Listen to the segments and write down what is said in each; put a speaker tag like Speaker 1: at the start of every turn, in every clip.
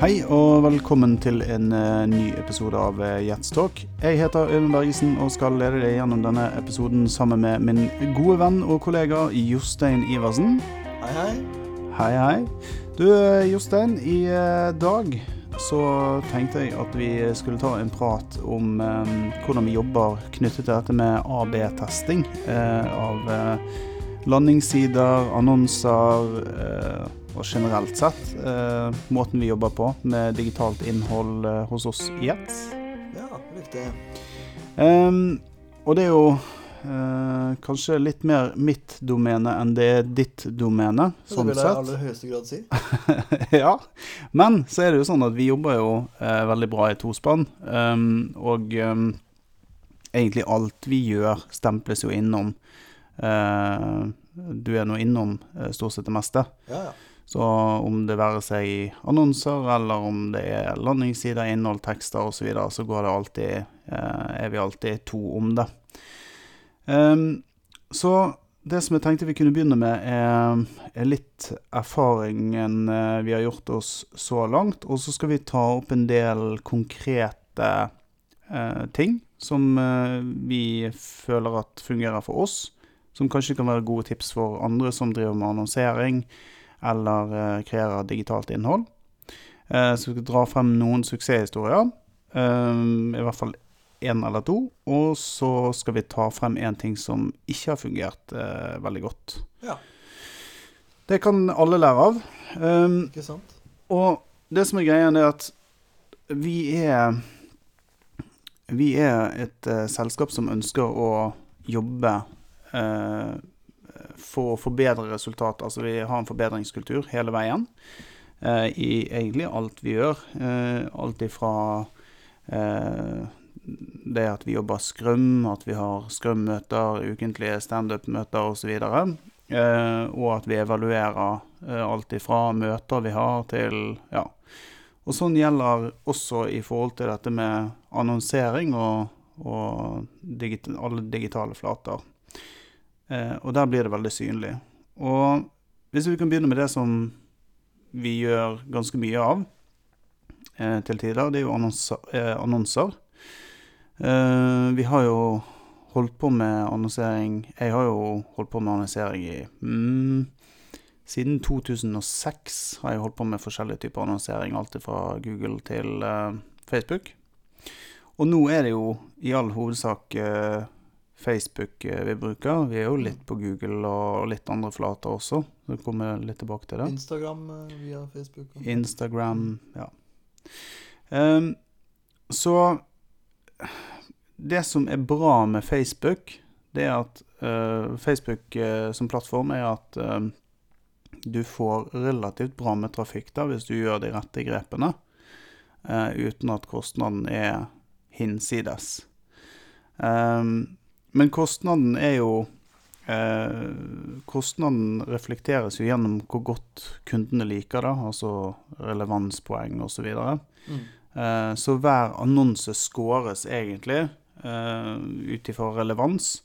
Speaker 1: Hei og velkommen til en eh, ny episode av uh, Jetstalk. Jeg heter Øyvind Bergesen og skal lede deg gjennom denne episoden sammen med min gode venn og kollega Jostein Iversen.
Speaker 2: Hei, hei.
Speaker 1: Hei, hei. Du eh, Jostein, i eh, dag så tenkte jeg at vi skulle ta en prat om eh, hvordan vi jobber knyttet til dette med AB-testing eh, av eh, landingssider, annonser eh, og generelt sett eh, måten vi jobber på med digitalt innhold eh, hos oss i ett.
Speaker 2: Ja, riktig.
Speaker 1: Um, og det er jo eh, kanskje litt mer mitt domene enn det er ditt domene,
Speaker 2: Det
Speaker 1: sånn
Speaker 2: vil jeg i aller høyeste grad si.
Speaker 1: ja, men så er det jo sånn at vi jobber jo eh, veldig bra i tospann, um, og um, egentlig alt vi gjør stemples jo innom. Eh, du er nå innom eh, stort sett det meste.
Speaker 2: Ja, ja.
Speaker 1: Så om det være seg i annonser, eller om det er landingssider, innhold, tekster osv., så, videre, så går det alltid, eh, er vi alltid to om det. Ehm, så det som jeg tenkte vi kunne begynne med, er, litt erfaringen eh, vi har gjort oss så langt. Og så skal vi ta opp en del konkrete eh, ting som vi føler at fungerer for oss. Som kanskje kan være gode tips for andre som driver med annonsering eller kreere kreerer digitalt innhold. Eh, så vi skal dra frem noen suksesshistorier. eh, I hvert fall én eller to. Og så skal vi ta frem en ting som ikke har fungert eh, veldig godt.
Speaker 2: Ja.
Speaker 1: Det kan alle lære av. Um,
Speaker 2: Ikke sant?
Speaker 1: og det som er greia, er at vi er Vi er et uh, selskap som ønsker å jobbe eh, for å forbedre resultatet. Altså vi har en forbedringskultur hele veien eh, i egentlig alt vi gjør. Eh, alt ifra eh, det at vi jobber skrøm, at vi har scrum-møter, ukentlige standup-møter osv. Eh, og at vi evaluerer eh, alt ifra møter vi har til ja. Og sånn gjelder også i forhold til dette med annonsering og, og digit alle digitale flater. Eh, og der blir det veldig synlig. Og hvis vi kan begynne med det som vi gjør ganske mye av eh, til tider, det er jo. Eh, annonser. Vi har jo holdt på med annonsering Jeg har jo holdt på med annonsering i mm, Siden 2006 har jeg holdt på med forskjellige typer annonsering, alt fra Google til Facebook. Og nå er det jo i all hovedsak eh, Facebook eh, vi bruker. Vi er jo litt på Google og, litt andre flater også. Så kommer litt tilbake til det.
Speaker 2: Instagram eh, via Facebook.
Speaker 1: Instagram, ja. Um, så det som er bra med Facebook, det er at uh, Facebook uh, som plattform er at uh, du får relativt bra med trafikk da, hvis du gjør de rette grepene, uten at kostnaden er hinsides. Ehm, men kostnaden er jo eh, Kostnaden reflekteres jo gjennom hvor godt kundene liker det, altså relevanspoeng osv. Så, videre.
Speaker 2: Mm.
Speaker 1: Eh, så hver annonse scores egentlig eh, ut ifra relevans.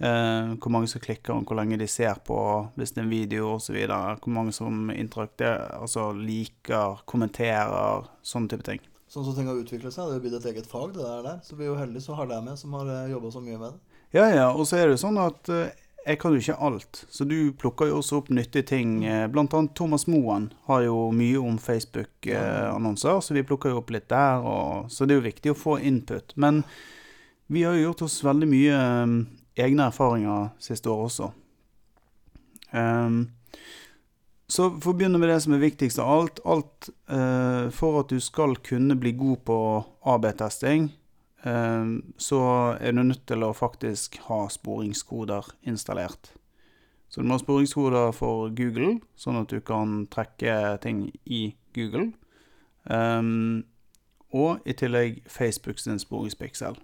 Speaker 1: Eh, hvor mange som klikker, og hvor lenge de ser på, hvis det er en video osv. Hvor mange som interakterer, altså liker, kommenterer, sånne type ting.
Speaker 2: Sånn som ting har utviklet seg. Det er jo blitt et eget fag, det der. der. Så vi er jo heldige som har deg med, som har jobba så mye med det.
Speaker 1: Ja, ja, og så er det sånn at eh, jeg kan jo ikke alt, så du plukker jo også opp nyttige ting. Eh, Blant annet Thomas Moen har jo mye om Facebook-annonser, så vi plukker jo opp litt der. Og, så det er jo viktig å få input. Men vi har jo gjort oss veldig mye eh, egne erfaringer siste år også. Um, så for å begynne med det som er viktigst av alt, alt eh, for at du skal kunne bli god på AB-testing, så er du nødt til å faktisk ha sporingskoder installert. Så du må ha sporingskoder for Google, sånn at du kan trekke ting i Google. Um, og i tillegg Facebook sin sporingspiksel.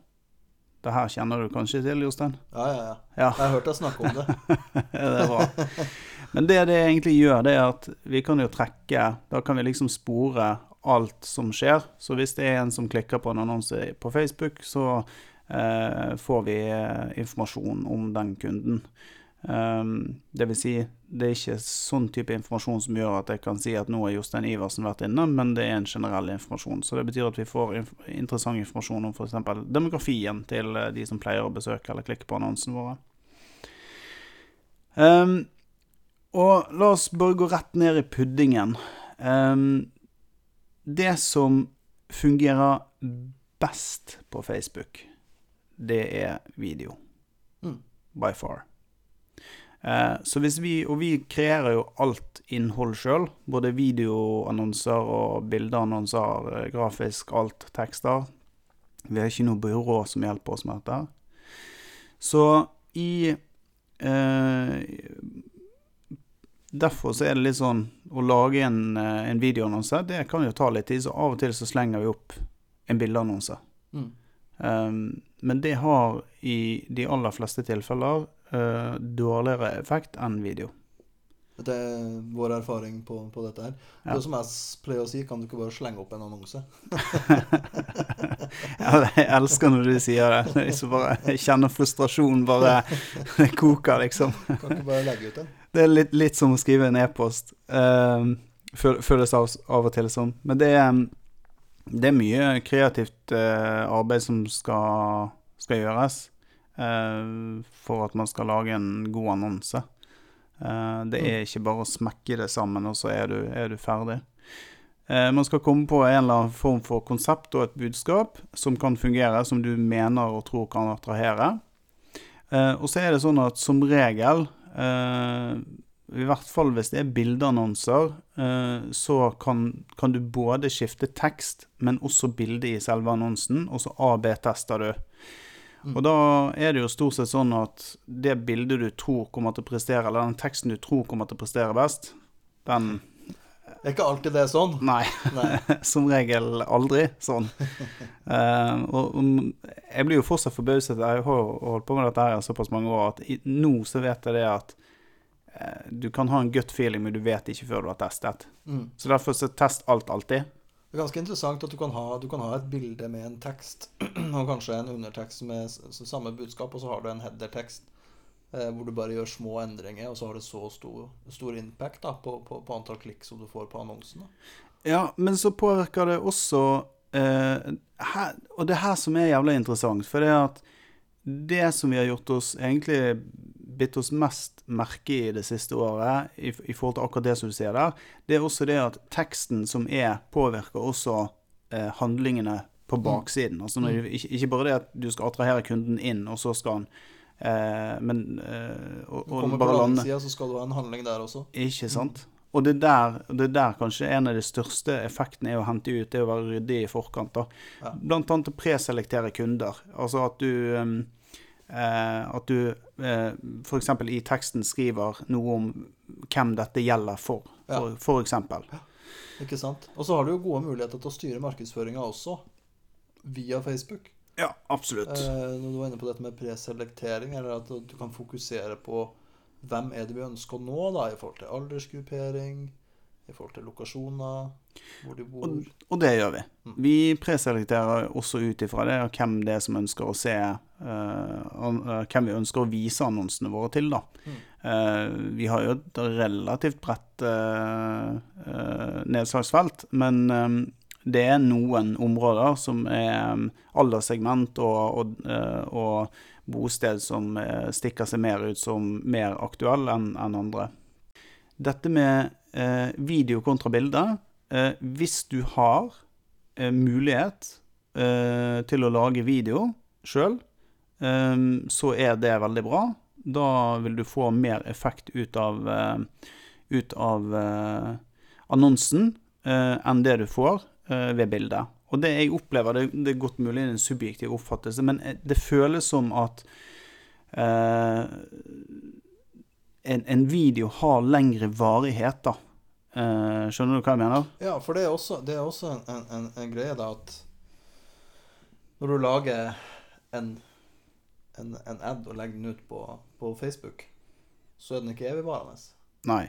Speaker 1: Det her kjenner du kanskje til, Jostein?
Speaker 2: Ja, ja, ja.
Speaker 1: Ja.
Speaker 2: Jeg har hørt deg snakke om det.
Speaker 1: det er bra. Men det det egentlig gjør, det er at vi kan jo trekke Da kan vi liksom spore alt som skjer. Så hvis det er en som klikker på en annonse på Facebook, så eh, får vi eh, informasjon om den kunden. Um, det vil si, det er ikke sånn type informasjon som gjør at jeg kan si at nå har Jostein Iversen vært inne, men det er en generell informasjon. Så det betyr at vi får inf interessant informasjon om f.eks. demografien til eh, de som pleier å besøke eller klikke på annonsene våre. Um, og la oss bare gå rett ned i puddingen. Um, det som fungerer best på Facebook, det er video.
Speaker 2: Mm.
Speaker 1: By far. Eh, så hvis vi Og vi kreerer jo alt innhold sjøl. Både videoannonser og bildeannonser, eh, grafisk, alt, tekster. Vi har ikke noe byrå som hjelper oss med dette. Så i eh, Derfor så er det litt sånn å lage en, eh, en videoannonse, det kan jo ta litt tid. Så av og til så slenger vi opp en bildeannonse.
Speaker 2: Mm.
Speaker 1: Um, men det har i de aller fleste tilfeller uh, dårligere effekt enn video.
Speaker 2: Det er vår erfaring på, på dette her.
Speaker 1: Ja.
Speaker 2: Det som jeg pleier å si, kan du ikke bare slenge opp en annonse?
Speaker 1: Jeg elsker når du sier det. liksom jeg kjenner frustrasjon bare koker, liksom.
Speaker 2: Kan ikke bare legge ut en?
Speaker 1: Det er litt, litt som å skrive en e-post. Um, føles av, av og til som. Men det er, det er mye kreativt uh, arbeid som skal, skal gjøres uh, for at man skal lage en god annonse. Uh, det er ikke bare å smekke det sammen, og så er du, er du ferdig. Man skal komme på en eller annen form for konsept og et budskap som kan fungere, som du mener og tror kan attrahere. Og så er det sånn at som regel, i hvert fall hvis det er bildeannonser, eh, så kan, kan du både skifte tekst, men også bilde i selve annonsen, og så AB-tester du.
Speaker 2: Mm.
Speaker 1: Og da er det jo stort sett sånn at det bildet du tror kommer til å prestere, eller den teksten du tror kommer til å prestere best, den
Speaker 2: Det er ikke alltid det er sånn.
Speaker 1: Nei.
Speaker 2: Nei.
Speaker 1: Som regel aldri sånn. uh, og, og jeg blir jo fortsatt forbauset. Jeg har jo holdt på med dette her i såpass mange år at i, nå så vet jeg det at uh, du kan ha en gut feeling, men du vet ikke før du har testet.
Speaker 2: Mm.
Speaker 1: Så derfor så test alt alltid.
Speaker 2: Det er ganske interessant at du kan, ha, du kan ha et bilde med en tekst, og kanskje en undertekst med samme budskap, og så har du en header-tekst hvor du bare gjør små endringer, og så har det så stor, stor impact da, på, på, på antall klikk som du får på annonsene.
Speaker 1: Ja, men så påvirker det også eh, her, Og det er her som er jævlig interessant, for det er at det som vi har gjort oss egentlig bitt oss mest merke i det siste året, i, i forhold til akkurat det som du sier der, det er også det at teksten som er, påvirker også eh, handlingene på baksiden. Altså når, du- ikke, ikke bare det at du skal attrahere kunden inn, og så skal han eh, Men eh, og, og
Speaker 2: kommer på andre så skal du ha en handling der også.
Speaker 1: ikke sant? Og det der, det der kanskje en av de største effektene er å hente ut, det er å være ryddig i forkant. da.
Speaker 2: Ja.
Speaker 1: Blant annet å preselektere kunder. Altså at du um, eh, At du eh, f.eks. i teksten skriver noe om hvem dette gjelder for, for, for eksempel.
Speaker 2: Ikke sant? Og så har du jo gode muligheter til å styre markedsføringa også, via Facebook.
Speaker 1: Ja, absolutt.
Speaker 2: Eh, når du var inne på dette med preselektering, eller at du kan fokusere på hvem er det vi ønsker å nå, da, i forhold til aldersgruppering, i forhold til lokasjoner, hvor de bor.
Speaker 1: Og, og det gjør vi.
Speaker 2: Mm.
Speaker 1: Vi preselekterer også ut ifra det og hvem det er som ønsker å se uh, Hvem vi ønsker å vise annonsene våre til, da.
Speaker 2: Mm.
Speaker 1: Uh, vi har jo et relativt bredt uh, nedslagsfelt, men det er noen områder som er um, alderssegment og, og, eh, og bosted som eh, stikker seg mer ut som mer aktuell enn andre. Dette med eh, video kontra bilde Hvis du har mulighet til å lage video sjøl, så er det veldig bra. Da vil du få mer effekt ut av, ut av annonsen enn det du får ved bildet. Og det jeg opplever, det, det er godt mulig en subjektiv oppfattelse, men eh, det føles som at eh, en, en video har lengre varighet, da. Eh, skjønner du hva jeg mener?
Speaker 2: Ja, for det er også, det er også en, en, en, greie da at når du lager en, en, en ad og legger den ut på, på Facebook, så er den ikke evigvarende.
Speaker 1: Nei.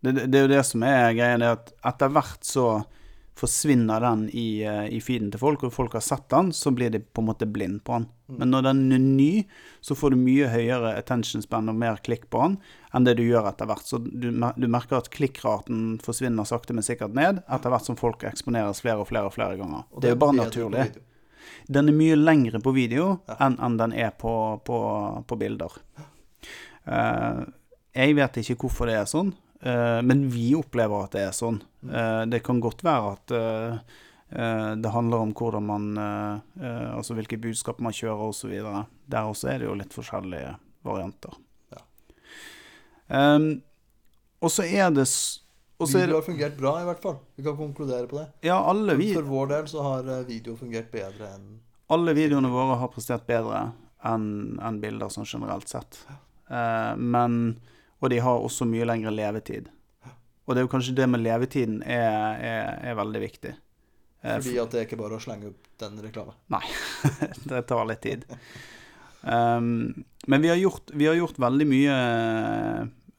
Speaker 1: Det, det, det er jo det som er greia, det at etter hvert så forsvinner den i, eh, i feeden til folk, og folk har sett den, så blir de på en måte blind på den.
Speaker 2: Mm.
Speaker 1: Men når den er ny, så får du mye høyere attention span og mer klikk på den enn det du gjør etter hvert. Så du, du merker at klikkraten forsvinner sakte, men sikkert ned etter hvert som folk eksponeres flere og flere og flere ganger.
Speaker 2: Og
Speaker 1: det er jo bare naturlig. Den er mye lengre på video enn enn den er på, på, på bilder. Uh, jeg vet ikke hvorfor det er sånn, men vi opplever at det er sånn.
Speaker 2: Mm.
Speaker 1: Eh, det kan godt være at eh, eh, det handler om hvordan man eh, eh, Altså hvilke budskap man kjører osv. Der også er det jo litt forskjellige varianter.
Speaker 2: Ja.
Speaker 1: Um, og så er det og
Speaker 2: Video har fungert bra, i hvert fall. Vi kan konkludere på det.
Speaker 1: Ja, alle, vi,
Speaker 2: For vår del så har eh, video fungert bedre enn
Speaker 1: alle videoene våre har prestert bedre enn en bilder sånn generelt sett. Uh, men Og de har også mye lengre levetid. Og det er jo kanskje det med levetiden er, er, er veldig viktig. Eh,
Speaker 2: Fordi at det er ikke bare å slenge opp den reklamen.
Speaker 1: det tar litt tid. Um, men vi har, gjort, vi har gjort veldig mye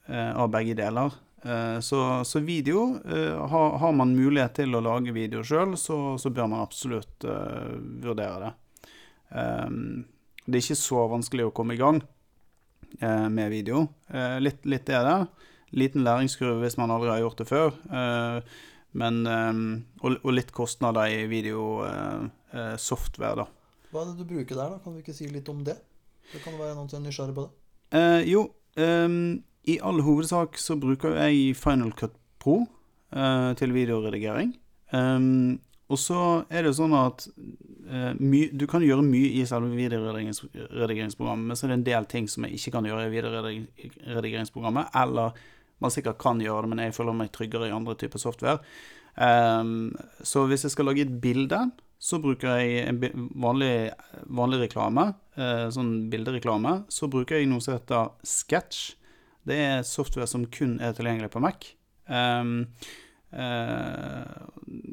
Speaker 1: uh, av begge deler. Uh, så, så video uh, har, har man mulighet til å lage video sjøl, så, så bør man absolutt vurdere det. Um, det er ikke så vanskelig å komme i gang eh, med video. Eh, litt, litt er det. Liten læringskurve hvis man aldri har gjort det før. Eh, men, eh, og, og litt kostnader i videosoftware, da.
Speaker 2: Hva er det du bruker der, da? Kan du ikke si litt om det? Det kan være noen som er nysgjerrig på det.
Speaker 1: Eh, jo, i all hovedsak så bruker jeg Final Cut Pro eh, til videoredigering. Ehm, og så er det sånn at eh, my, du kan gjøre mye i selve videoredigeringsprogrammet, men så er det en del ting som jeg ikke kan gjøre i videoredigeringsprogrammet, eller man sikkert kan gjøre det, men jeg føler meg tryggere i andre typer software. Um, så hvis jeg skal lage et bilde, så bruker jeg en vanlig, vanlig reklame, uh, sånn bildereklame. Så bruker jeg noe som heter Sketch. Det er software som kun er tilgjengelig på Mac. Um, eh,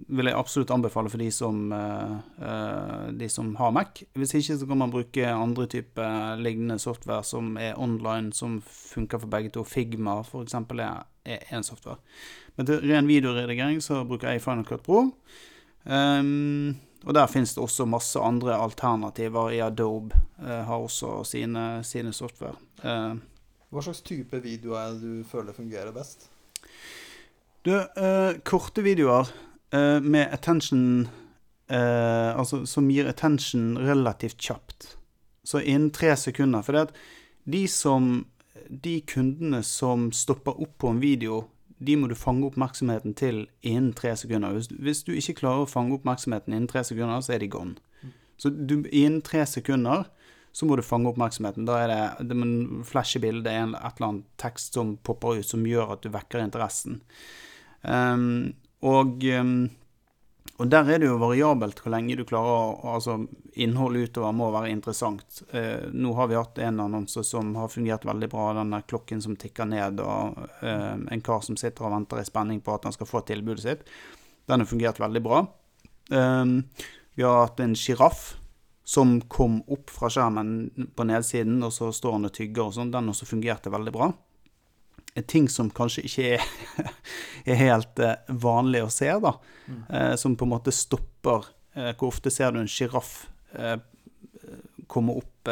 Speaker 1: vil jeg absolutt anbefale for de som, eh, eh, de som har Mac. Hvis ikke så kan man bruke andre typer lignende software som er online, som funker for begge to. Figma eksempel er, én software. Men til ren videoredigering så bruker jeg Final Cut Pro. Um, og der finnes det også masse andre alternativer i Adobe. eh, har også sine, sine software. Eh,
Speaker 2: Hva slags type video er det du føler fungerer best?
Speaker 1: Du, uh, korte videoer uh, med attention uh, Altså som gir attention relativt kjapt. Så innen tre sekunder. For det at de som De kundene som stopper opp på en video, de må du fange oppmerksomheten til innen tre sekunder. Hvis, hvis du ikke klarer å fange oppmerksomheten innen tre sekunder, så er de gone. Så du, innen tre sekunder så må du fange oppmerksomheten. Da er det, det må en flashe bilde, en, et eller annet tekst som popper ut, som gjør at du vekker interessen. Ehm, og, um, og der er det jo variabelt hvor lenge du klarer å Altså, innholdet utover må være interessant. Uh, nå har vi hatt en annonse som har fungert veldig bra, den der klokken som tikker ned, og uh, en kar som sitter og venter i spenning på at han skal få tilbudet sitt. Den har fungert veldig bra. Um, vi har hatt en sjiraff som kom opp fra skjermen på nedsiden, og så står han og tygger og sånn. Den også fungerte veldig bra. Ting som kanskje ikke er, er helt eh, vanlig å se, da. Eh, som på en måte stopper eh, Hvor ofte ser du en sjiraff eh, komme opp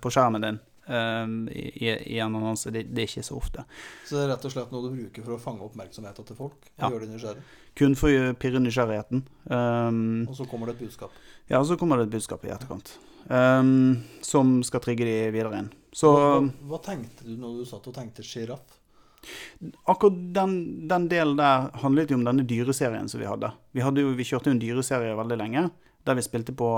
Speaker 1: på skjermen din i, i en annonse? Det, det er ikke så ofte.
Speaker 2: Så det er rett og slett noe du bruker for å fange oppmerksomheten til folk? Og
Speaker 1: Ja.
Speaker 2: gjøre det nysgjerrig.
Speaker 1: Kun for å pirre nysgjerrigheten. Um,
Speaker 2: Og så kommer det et budskap.
Speaker 1: ja, og så kommer det et budskap i etterkant. Um, som skal trigge de videre inn. Så
Speaker 2: hva, hva tenkte du når du satt og tenkte sjiraff?
Speaker 1: akkurat den, den delen der handlet jo om denne dyreserien som vi hadde. Vi, hadde jo, vi kjørte jo en dyreserie veldig lenge, der vi spilte på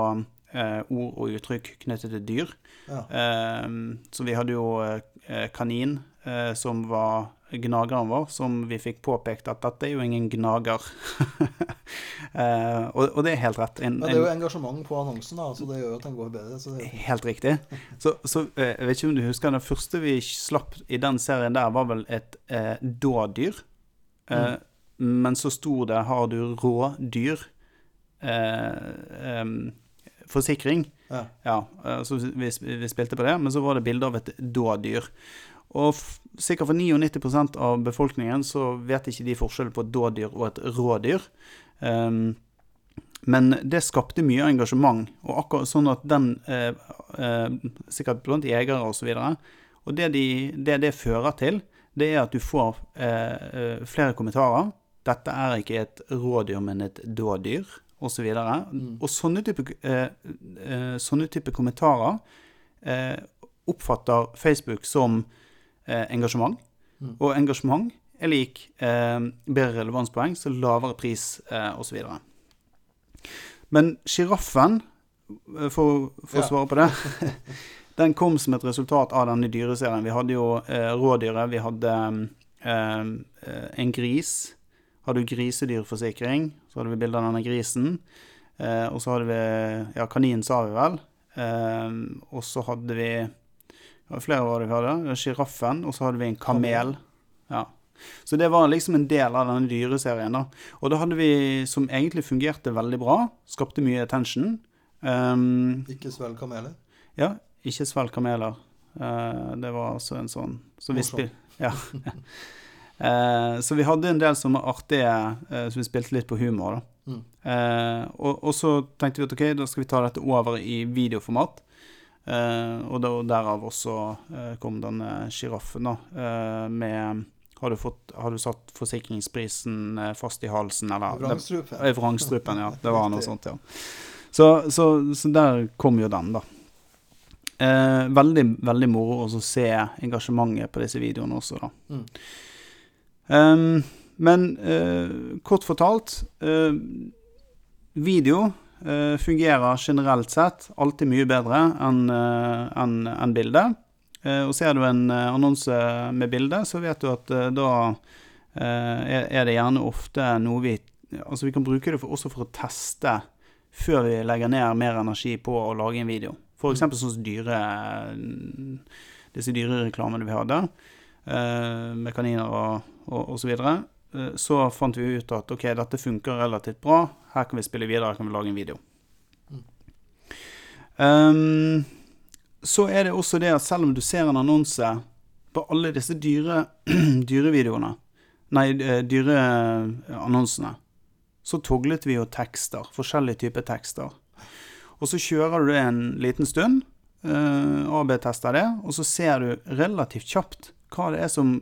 Speaker 1: eh, ord og uttrykk knyttet til dyr.
Speaker 2: Ja.
Speaker 1: Eh, så vi hadde jo eh, kanin, eh, som var gnageren vår, som vi fikk påpekt at dette er jo ingen gnager. Eh, og, og det er helt rett. En,
Speaker 2: Men det er jo engasjement på annonsen, da, så det gjør at den går bedre. Det
Speaker 1: helt riktig. Så, så eh, jeg vet ikke om du husker, det første vi slapp i den serien der, var vel et eh, dådyr. Eh, Men så sto det 'Har du rådyr?' Eh, forsikring.
Speaker 2: ja.
Speaker 1: Ja, eh, så vi, vi spilte på det, men så var det bilde av et dådyr. Og sikkert for 99 av befolkningen så vet ikke de forskjell på et dådyr og et rådyr. Um, men det skapte mye engasjement, og akkurat sånn at den eh, eh, Sikkert blant jegere osv. Og, og det, de, det, det fører til, det er at du får eh, eh flere kommentarer. 'Dette er ikke et rådyr, men et dådyr', osv. Og, så mm. og sånne type, eh, eh, sånne type kommentarer oppfatter Facebook som engasjement. Mm. Og engasjement er lik bedre relevanspoeng, så lavere pris eh, osv. Men sjiraffen, eh, for, for å svare på det Den kom som et resultat av denne dyreserien. Vi hadde jo eh, rådyret, vi hadde eh, eh, en gris. Hadde jo grisedyrforsikring, så hadde vi bilde av denne grisen. Eh, og så hadde vi Ja, kanin sa vi vel. Eh, og så hadde vi Flere var det vi hadde. Sjiraffen. Og så hadde vi en kamel. Ja. Så det var liksom en del av denne dyreserien. da. Og da hadde vi som egentlig fungerte veldig bra. Skapte mye attention. Um,
Speaker 2: ikke svelg kameler?
Speaker 1: Ja, ikke svelg kameler. Uh, det var altså en sånn Så vi, spil, ja. uh, så vi hadde en del som var artige, uh, så vi spilte litt på humor. da. Mm. Og, og, så tenkte vi at ok, da skal vi ta dette over i videoformat. Og da, derav også kom denne sjiraffen, da, med har du, fått, har du satt forsikringsprisen eh, fast i halsen, eller
Speaker 2: Vrangstrupen.
Speaker 1: Vrangstrupen, ja. Det var noe sånt, ja. Så, så, så der kom jo den, da. Eh, veldig, veldig moro å se engasjementet på disse videoene også, da. Mm. Um, men eh, kort fortalt eh, Video eh, fungerer generelt sett alltid mye bedre enn en, eh, en bilde. Eh, og ser du en eh, annonse med bilde, så vet du at eh, da er det gjerne ofte noe vi Altså vi kan bruke det for, også for å teste før vi legger ned mer energi på å lage en video. F.eks. Mm. sånn som dyre, disse dyrereklamene vi hadde, med kaniner og, og, og så videre. Så fant vi ut at ok, dette funker relativt bra. Her kan vi spille videre, her kan vi lage en video. Mm. Um, så er det også det at selv om du ser en annonse på alle disse dyre, dyrevideoene, nei, eh, dyreannonsene, så toglet vi jo tekster, forskjellige typer tekster. Og så kjører du det en liten stund, uh, eh, AB-tester det, og så ser du relativt kjapt hva det er som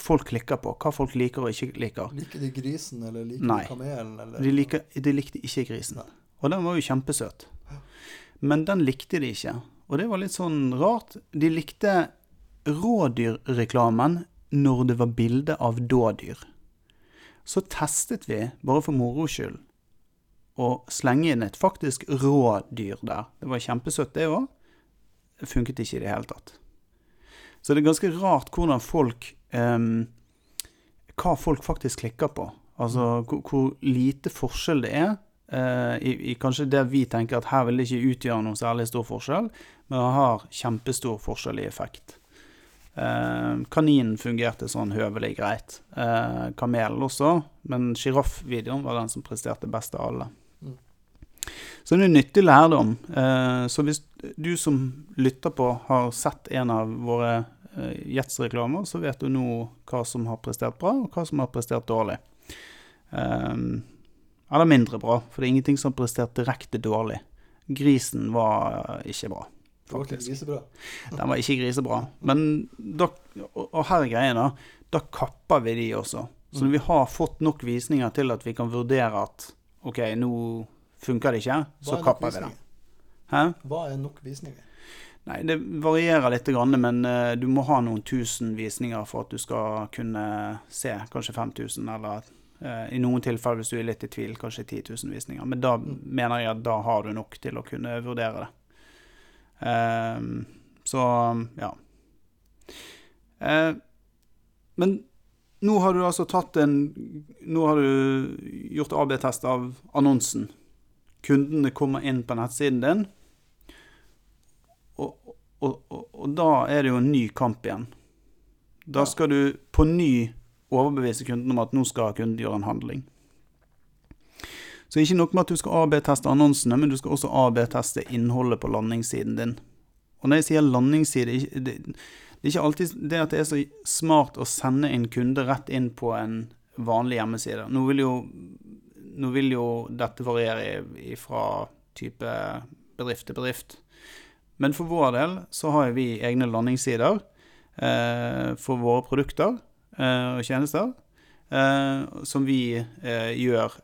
Speaker 1: folk klikker på, hva folk liker og ikke liker.
Speaker 2: Liker de grisen, eller liker
Speaker 1: Nei,
Speaker 2: de kamelen? Eller?
Speaker 1: De, liker, de likte ikke grisen. Nei. Og den var jo kjempesøt. Men den likte de ikke. Og det var litt sånn rart. De likte rådyrreklamen når det var bilde av dådyr. Så testet vi, bare for moro skyld, å slenge inn et faktisk rådyr der. Det var kjempesøtt, det òg. Funket ikke i det hele tatt. Så det er ganske rart hvordan folk um, Hva folk faktisk klikker på. Altså hvor, hvor lite forskjell det er Uh, i, i, kanskje det vi tenker at her vil det ikke utgjøre noen særlig stor forskjell, men det har kjempestor forskjell i effekt. Uh, kaninen fungerte sånn høvelig greit. Uh, kamelen også, men sjiraffvideoen var den som presterte best av alle. Mm. Så det er nyttig lærdom. Uh, så hvis du som lytter på, har sett en av våre uh, Jets-reklamer, så vet du nå hva som har prestert bra, og hva som har prestert dårlig. Um, eller mindre bra, for det er ingenting som har prestert direkte dårlig. Grisen var ikke bra.
Speaker 2: Faktisk.
Speaker 1: Den var ikke grisebra. Men da, og her er greia, da. Da kapper vi de også. Så når vi har fått nok visninger til at vi kan vurdere at OK, nå funker det ikke, så kapper vi det.
Speaker 2: Hæ? Hva er nok visninger?
Speaker 1: Nei, det varierer litt, men uh, du må ha noen tusen visninger for at du skal kunne se kanskje 5000 eller Eh, I noen tilfeller, hvis du er litt i tvil, kanskje 10 000 visninger. Men da mm. mener jeg at da har du nok til å kunne vurdere det. Uh, så ja. Uh, men nå har du altså tatt en Nå har du gjort AB-test av annonsen. Kundene kommer inn på nettsiden din, og, og, og, og da er det jo en ny kamp igjen. Da skal du på ny overbevise kunden om at nå skal kunden gjøre en handling. Så ikke nok med at du skal AB-teste annonsene, men du skal også AB-teste innholdet på landingssiden din. Og når jeg sier landingsside, det, Det er ikke alltid det at det er så smart å sende en kunde rett inn på en vanlig hjemmeside. Nå vil jo, nå vil jo dette variere fra type bedrift til bedrift. Men for vår del så har vi egne landingssider eh, for våre produkter eh, og tjenester eh, som vi eh, gjør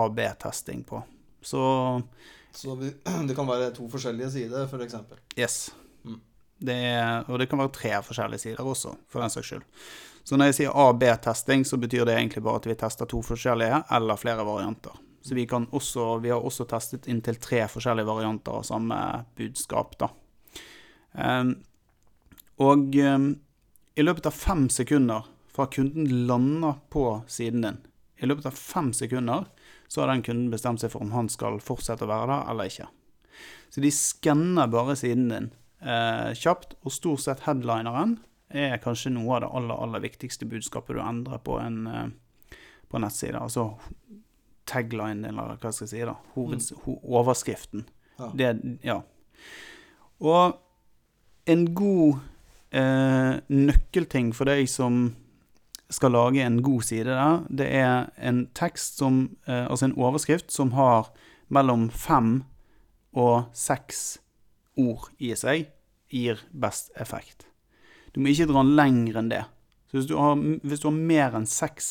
Speaker 1: AB-testing på. Så
Speaker 2: Så vi, det kan være to forskjellige sider, f.eks.
Speaker 1: yes.
Speaker 2: Mm.
Speaker 1: Det er, og det kan være tre forskjellige sider også, for den saks skyld. Så når jeg sier AB-testing, så betyr det egentlig bare at vi tester to forskjellige eller flere varianter. Så vi, også, vi har også testet inntil tre forskjellige varianter av samme budskap, da. Ehm, og ehm, i løpet av fem sekunder fra kunden lander på siden din, i løpet av fem sekunder så har den kunden bestemt seg for om han skal fortsette å være der eller ikke. Så de skanner bare siden din eh, kjapt, og stort sett headlineren er kanskje noe av det aller, aller viktigste budskapet du endrer på en, eh, på en nettside. Altså tagline eller hva skal jeg si, da. Hoveds, ho, overskriften.
Speaker 2: Ja.
Speaker 1: Det, ja. Og en god eh, nøkkelting for deg som skal lage en god side der, det er en tekst som eh, Altså en overskrift som har mellom fem og seks ord i seg, gir best effekt. Du må ikke dra den lenger enn det. Så hvis du har, hvis du har mer enn seks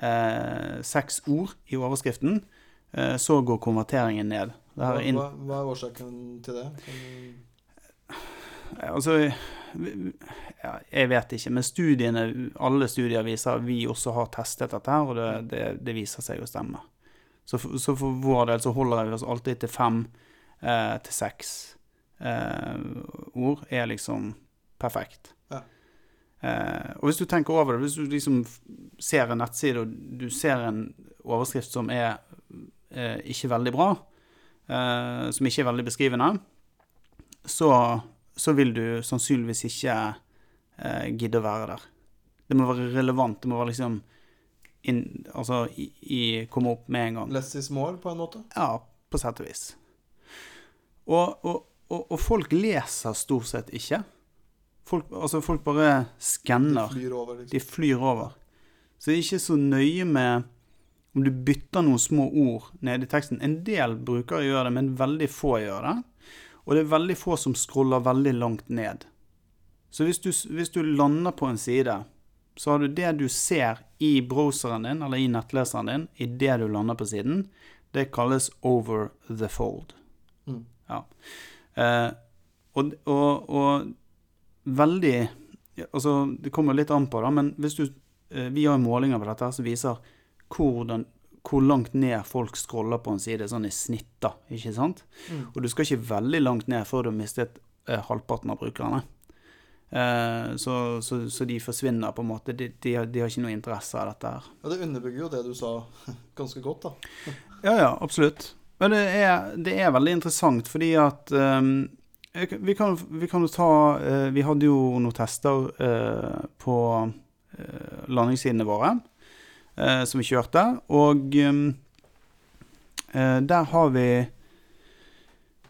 Speaker 1: eh, seks ord i overskriften, eh, så går konverteringen ned. Det
Speaker 2: Hva, hva, hva er årsaken til det? Kan
Speaker 1: Altså ja, Jeg vet ikke, men studiene, alle studier viser at Vi også har testet dette her, og det, det, det viser seg å stemme. Så for, så for vår del så holder vi oss alltid til fem eh, til seks eh, ord. Er liksom perfekt.
Speaker 2: Ja.
Speaker 1: Eh, og hvis du tenker over det, hvis du liksom ser en nettside, og du ser en overskrift som er eh, ikke veldig bra, eh, som ikke er veldig beskrivende, så så vil du sannsynligvis ikke eh, gidde å være der. Det må være relevant. Det må være liksom inn, Altså i, i, komme opp med en gang.
Speaker 2: Less is more, på en måte?
Speaker 1: Ja, på sett og vis. Og, og, og, og folk leser stort sett ikke. Folk, altså folk bare skanner.
Speaker 2: De, liksom.
Speaker 1: De flyr over. Så det er ikke så nøye med om du bytter noen små ord nede i teksten. En del brukere gjør det, men veldig få gjør det. Og det er veldig få som scroller veldig langt ned. Så hvis du, hvis du lander på en side, så har du det du ser i browseren din, eller i nettleseren din, i det du lander på siden. Det kalles over the fold.
Speaker 2: Mm.
Speaker 1: Ja. Eh, og, og, og veldig Altså, det kommer litt an på, da, men hvis du eh, Vi har målinger på dette som viser hvordan, hvor langt ned folk scroller på en side, sånn i snitt, da, ikke sant?
Speaker 2: Mm.
Speaker 1: Og du skal ikke veldig langt ned før du har mistet eh, halvparten av brukerne. Eh, så, så, så de forsvinner på en måte. De, de, har, de har ikke noe interesse av dette her.
Speaker 2: Ja, det underbygger jo det du sa ganske godt, da.
Speaker 1: Ja, ja, absolutt. Men det er, det er veldig interessant, fordi at kan- vi, kan, vi kan jo ta eh, Vi hadde jo noen tester eh, på uh, landingssidene våre eh, som vi kjørte, og eh, der har vi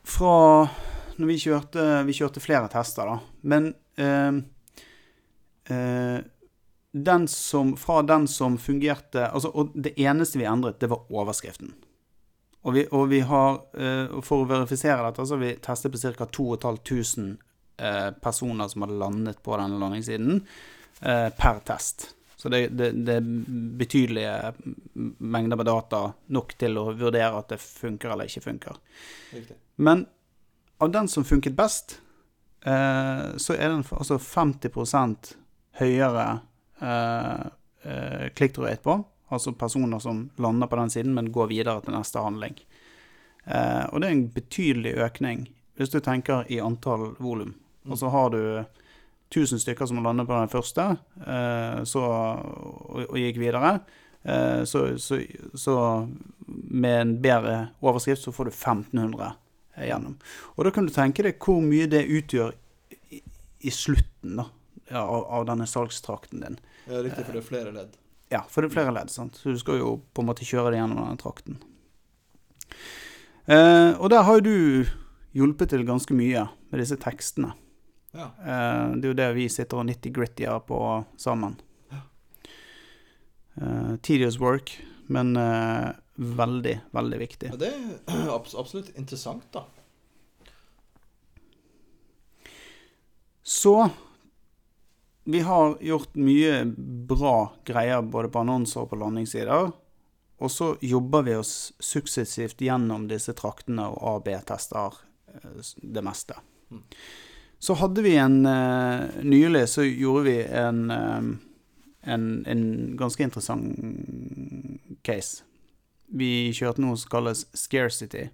Speaker 1: Fra når vi kjørte Vi kjørte flere tester, da. Men eh, den som, fra den som fungerte altså, Og det eneste vi endret, det var overskriften. Og vi, og vi har, eh, For å verifisere dette, så har vi testet på ca. 2500 eh, personer som har landet på denne landingssiden, eh, per test. Så det, det, det er betydelige mengder med data nok til å vurdere at det funker eller ikke funker.
Speaker 2: Riktig.
Speaker 1: Men av den som funket best, så er den altså 50 høyere eh, click-through på. Altså personer som lander på den siden, men går videre til neste handling. Eh, og det er en betydelig økning hvis du tenker i antall volum. Og så har du 1000 stykker som landet på den første, eh, så, og, og gikk videre. Eh, så, så, så med en bedre overskrift så får du 1500 gjennom. Og da kan du tenke deg hvor mye det utgjør i, i slutten da, av, av denne salgstrakten din.
Speaker 2: Ja, riktig, for det er flere ledd.
Speaker 1: Ja, for det er flere ledd, sant? så du skal jo på en måte kjøre det gjennom denne trakten. Eh, og der har jo du hjulpet til ganske mye med disse tekstene.
Speaker 2: Ja.
Speaker 1: Eh, det er jo det vi sitter og nitty-grittier på sammen. Eh, tedious work, men eh, veldig, veldig viktig.
Speaker 2: Ja, det er abs absolutt interessant, da.
Speaker 1: Så vi har gjort mye bra greier både på annonser og på landingssider. Og så jobber vi oss suksessivt gjennom disse traktene og AB-tester eh, det meste.
Speaker 2: Mm.
Speaker 1: Så hadde vi en eh, Nylig så gjorde vi en, eh, en, en ganske interessant case. Vi kjørte noe som kalles scarcity.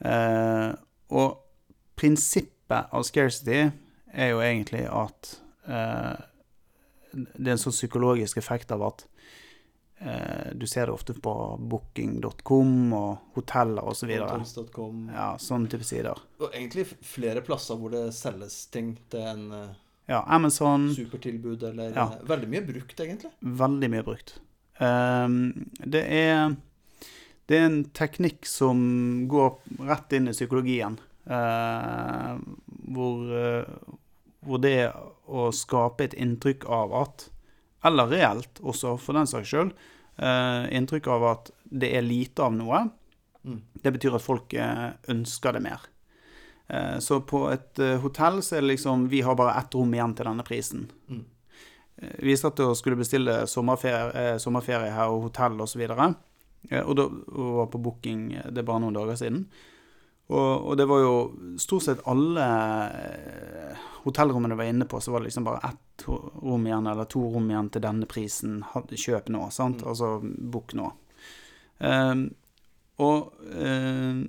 Speaker 1: Og prinsippet av scarcity er jo egentlig at eh, det er en sånn psykologisk effekt av at eh, du ser det ofte på booking.com og hoteller osv.
Speaker 2: Så
Speaker 1: Ja, sånne type sider.
Speaker 2: Og egentlig flere plasser hvor det selges ting til en eh,
Speaker 1: Ja, Amazon
Speaker 2: supertilbud, eller
Speaker 1: Ja.
Speaker 2: eh, Veldig mye brukt, egentlig.
Speaker 1: veldig mye brukt. Um, det er det er en teknikk som går rett inn i psykologien. eh, hvor, eh, hvor det å skape et inntrykk av at Eller reelt også, for den saks skyld. eh, inntrykk av at det er lite av noe.
Speaker 2: Mm.
Speaker 1: Det betyr at folk eh, ønsker det mer. Eh, så på et hotell så er det liksom Vi har bare ett rom igjen til denne prisen.
Speaker 2: Mm.
Speaker 1: Vi satt og skulle bestille sommerferie, sommerferie her og hotell osv. Og, eh, og da og var på booking det er bare noen dager siden. Og, og det var jo stort sett alle eh, hotellrommene jeg var inne på, så var det liksom bare ett rom igjen, eller to rom igjen til denne prisen. Kjøp nå, sant?
Speaker 2: Mm.
Speaker 1: Altså bukk nå. Um, og, um,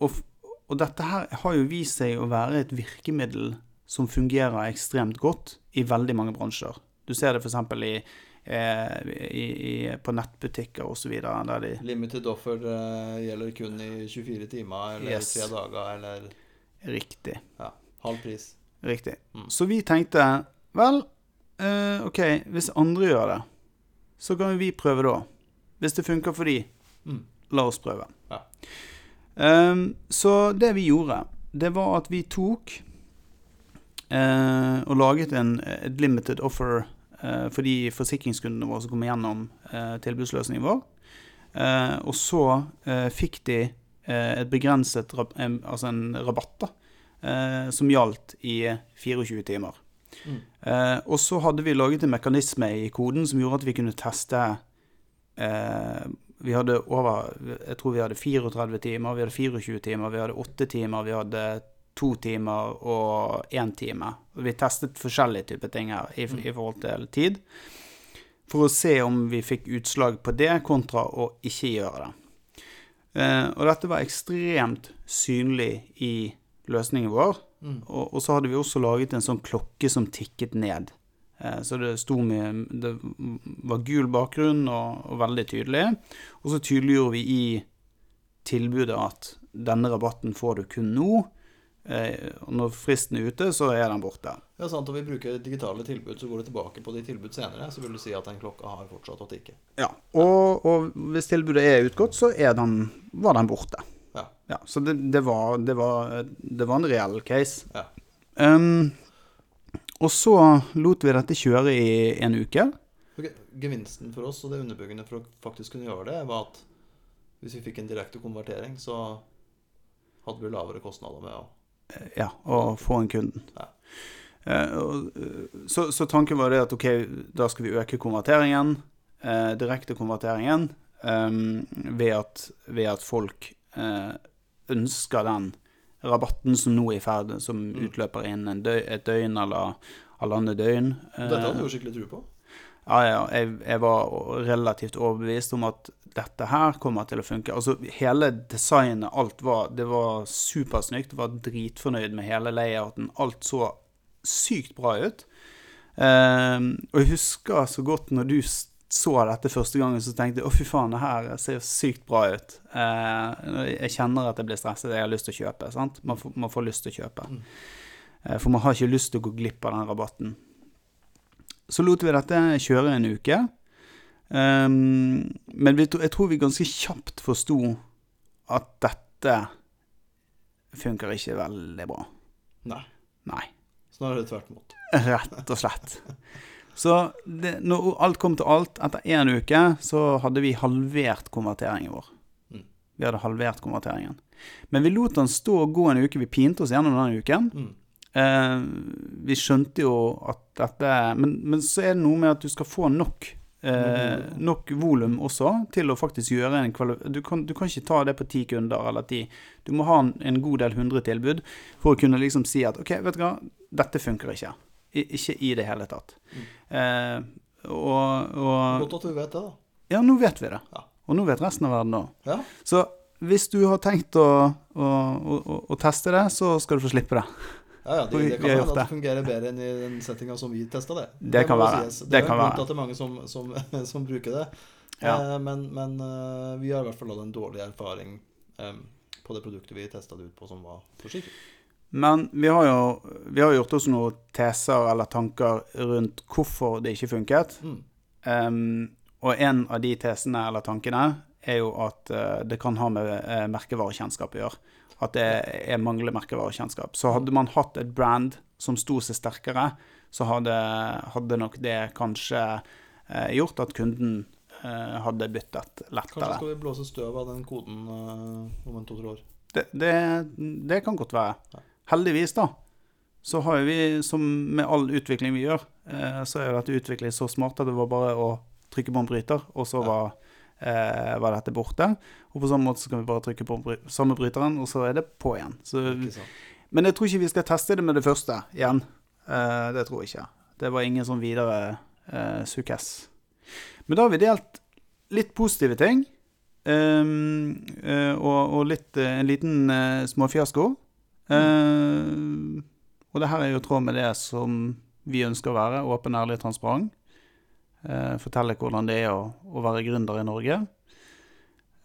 Speaker 1: og, og dette her har jo vist seg å være et virkemiddel som fungerer ekstremt godt i veldig mange bransjer. Du ser det f.eks. I, i, i, på nettbutikker osv. de
Speaker 2: Limited offer eh, gjelder kun i 24 timer eller
Speaker 1: Yes.
Speaker 2: tre dager eller
Speaker 1: Riktig.
Speaker 2: ja, halv pris.
Speaker 1: Riktig.
Speaker 2: Mm.
Speaker 1: Så vi tenkte vel, eh, OK, hvis andre gjør det, så kan vi prøve da. Hvis det funker for de,
Speaker 2: Mm.
Speaker 1: la oss prøve.
Speaker 2: Ja.
Speaker 1: Um, så det vi gjorde, det var at vi tok uh, og laget en, et limited offer eh, for de forsikringskundene våre som kom gjennom eh, tilbudsløsningen vår. Eh, og så eh, fikk de eh, et begrenset altså en rabatt da, eh, som gjaldt i 24 timer.
Speaker 2: Mm.
Speaker 1: Eh, og så hadde vi laget en mekanisme i koden som gjorde at vi kunne teste eh, Vi hadde over Jeg tror vi hadde 34 timer, vi hadde 24 timer, vi hadde 8 timer, vi hadde 2 timer og én time. Vi testet forskjellige typer ting her i, i forhold til tid. For å se om vi fikk utslag på det, kontra å ikke gjøre det. Eh, og dette var ekstremt synlig i løsningen vår.
Speaker 2: Mm.
Speaker 1: Og, og så hadde vi også laget en sånn klokke som tikket ned. Eh, så det sto med Det var gul bakgrunn og, og veldig tydelig. Og så tydeliggjorde vi i tilbudet at denne rabatten får du kun nå. Eh, og når fristen er ute, så er den borte.
Speaker 2: Ja, sant, og vi bruker digitale tilbud, så går det tilbake på de tilbud senere. Så vil du si at den klokka har fortsatt å tikke.
Speaker 1: Ja, og, og hvis tilbudet er utgått, så er den, var den borte.
Speaker 2: Ja.
Speaker 1: ja så det, det, var, det, var, det var en reell case.
Speaker 2: Ja.
Speaker 1: Um, og så lot vi dette kjøre i en uke.
Speaker 2: Ok, Gevinsten for oss og det underbyggende for å faktisk kunne gjøre det, var at hvis vi fikk en direkte konvertering, så hadde vi lavere kostnader med å
Speaker 1: Ja, og få en kunden.
Speaker 2: Ja.
Speaker 1: Eh, eh, så, så tanken var det at ok, da skal vi øke konverteringen, eh, direkte konverteringen, eh, ved, at, ved at folk eh, ønsker den rabatten som nå er i ferd, som
Speaker 2: Mm.
Speaker 1: utløper innen en dø, et døgn eller halvannet døgn.
Speaker 2: Dette hadde du jo skikkelig tro på.
Speaker 1: ja, ja, jeg, jeg var relativt overbevist om at dette her kommer til å funke. Altså, hele designet, alt var Det var supersnykt. Var dritfornøyd med hele layouten. Alt så sykt bra ut. Um, og jeg husker så godt når du så dette første gangen, så tenkte jeg å, fy faen, det her ser jo sykt bra ut. Uh, jeg kjenner at jeg blir stresset. Jeg har lyst til å kjøpe. sant? Man får, man får lyst til å kjøpe.
Speaker 2: Mm.
Speaker 1: Uh, for man har ikke lyst til å gå glipp av den rabatten. Så lot vi dette kjøre en uke. Ehm, men vi, jeg tror vi ganske kjapt forsto at dette funker ikke veldig bra.
Speaker 2: Nei.
Speaker 1: Nei.
Speaker 2: Snarere tvert imot.
Speaker 1: Rett og slett. Så det, når alt kom til alt, etter én uke, så hadde vi halvert konverteringen vår.
Speaker 2: Mm.
Speaker 1: Vi hadde halvert konverteringen. Men vi lot den stå og gå en uke. Vi pinte oss gjennom den uken.
Speaker 2: Mm.
Speaker 1: Eh, vi skjønte jo at dette men, men så er det noe med at du skal få nok eh, nok volum også til å faktisk gjøre en kvali... Du kan, du kan ikke ta det på ti kunder eller ti. Du må ha en, en god del hundre tilbud for å kunne liksom si at OK, vet du hva, dette funker ikke. I, ikke i det hele tatt. Eh, og, og
Speaker 2: Godt at du vet det, da.
Speaker 1: Ja, nå vet vi det.
Speaker 2: Ja.
Speaker 1: Og nå vet resten av verden òg.
Speaker 2: Ja.
Speaker 1: Så hvis du har tenkt å, å, å, å teste det, så skal du få slippe det.
Speaker 2: Ja, ja, det, det kan
Speaker 1: være
Speaker 2: hende at det fungerer bedre enn i den settinga som vi testa det.
Speaker 1: Det kan være.
Speaker 2: sies.
Speaker 1: Det
Speaker 2: Det
Speaker 1: kan være.
Speaker 2: at det er mange som, som, som bruker det.
Speaker 1: Ja.
Speaker 2: Eh, men men eh, vi har i hvert fall hatt en dårlig erfaring eh, på det produktet vi testa det ut på, som var forsiktig.
Speaker 1: Men vi har jo vi har gjort oss noen teser eller tanker rundt hvorfor det ikke funket.
Speaker 2: Mm.
Speaker 1: Um, og en av de tesene eller tankene er jo at uh, det kan ha med uh, merkevarekjennskap å gjøre. At det er mangler merkevarekjennskap. Så hadde man hatt et brand som sto seg sterkere, så hadde, hadde nok det kanskje eh, gjort at kunden eh, hadde byttet lettere.
Speaker 2: Kanskje skal vi blåse støv av den koden eh, om en to-tre år.
Speaker 1: Det, det, det kan godt være. Heldigvis, da, så har vi, som med all utvikling vi gjør, eh, så er dette utviklet så smart at det var bare å trykke på en bryter, og så var, eh, var dette borte. Og på samme måte så kan vi bare trykke på samme bryteren, og så er det på igjen. Så, men jeg tror ikke vi skal teste det med det første igjen. Eh, det tror jeg ikke. Det var ingen sånn videre eh, sukkess. Men da har vi delt litt positive ting. Um, uh, og, og litt, uh, en liten uh, småfiasko. Mm. og det her er jo i tråd med det som vi ønsker å være. Åpen, ærlig, transparent. Eh, fortelle hvordan det er å, å være gründer i Norge.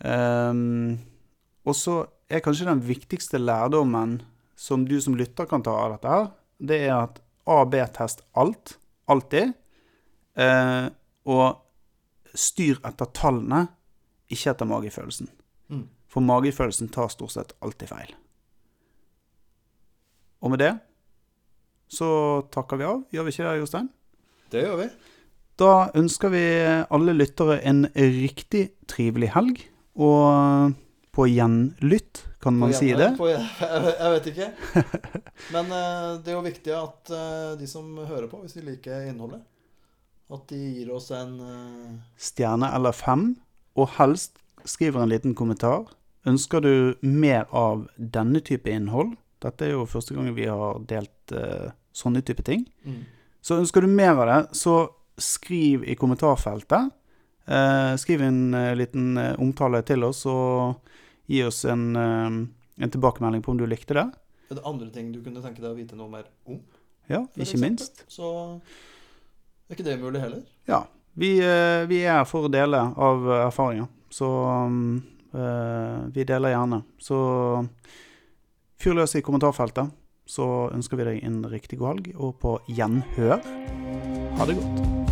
Speaker 1: Ehm, og så er kanskje den viktigste lærdommen som du som lytter kan ta av dette her, det er at A-B-test alt. Alltid. Eh, og styr etter tallene, ikke etter magefølelsen.
Speaker 2: Mm.
Speaker 1: For magefølelsen tar stort sett alltid feil. Og med det så takker vi av. Gjør vi ikke det, Jostein?
Speaker 2: Det gjør vi.
Speaker 1: Da ønsker vi alle lyttere en riktig trivelig helg. Og på gjenlytt, kan man si det?
Speaker 2: På, jeg, vet ikke. Men eh, det er jo viktig at eh, de som hører på, hvis de liker innholdet, at de gir oss en eh,
Speaker 1: Stjerne eller fem, og helst skriver en liten kommentar. Ønsker du mer av denne type innhold? Dette er jo første gang vi har delt sånne type ting.
Speaker 2: mm.
Speaker 1: Så ønsker du mer av det, så skriv i kommentarfeltet. Eh, skriv en eh, liten eh, omtale til oss, og gi oss en, en tilbakemelding på om du likte det.
Speaker 2: Er det andre ting du kunne tenke deg å vite noe mer om?
Speaker 1: Ja, ikke
Speaker 2: eksempel?
Speaker 1: minst.
Speaker 2: Så er ikke det mulig heller.
Speaker 1: Ja. Vi, vi er for å dele av erfaringer, så eh, vi deler gjerne. Så fyr løs i kommentarfeltet, så ønsker vi deg en riktig god helg, og på gjenhør. Ha det godt.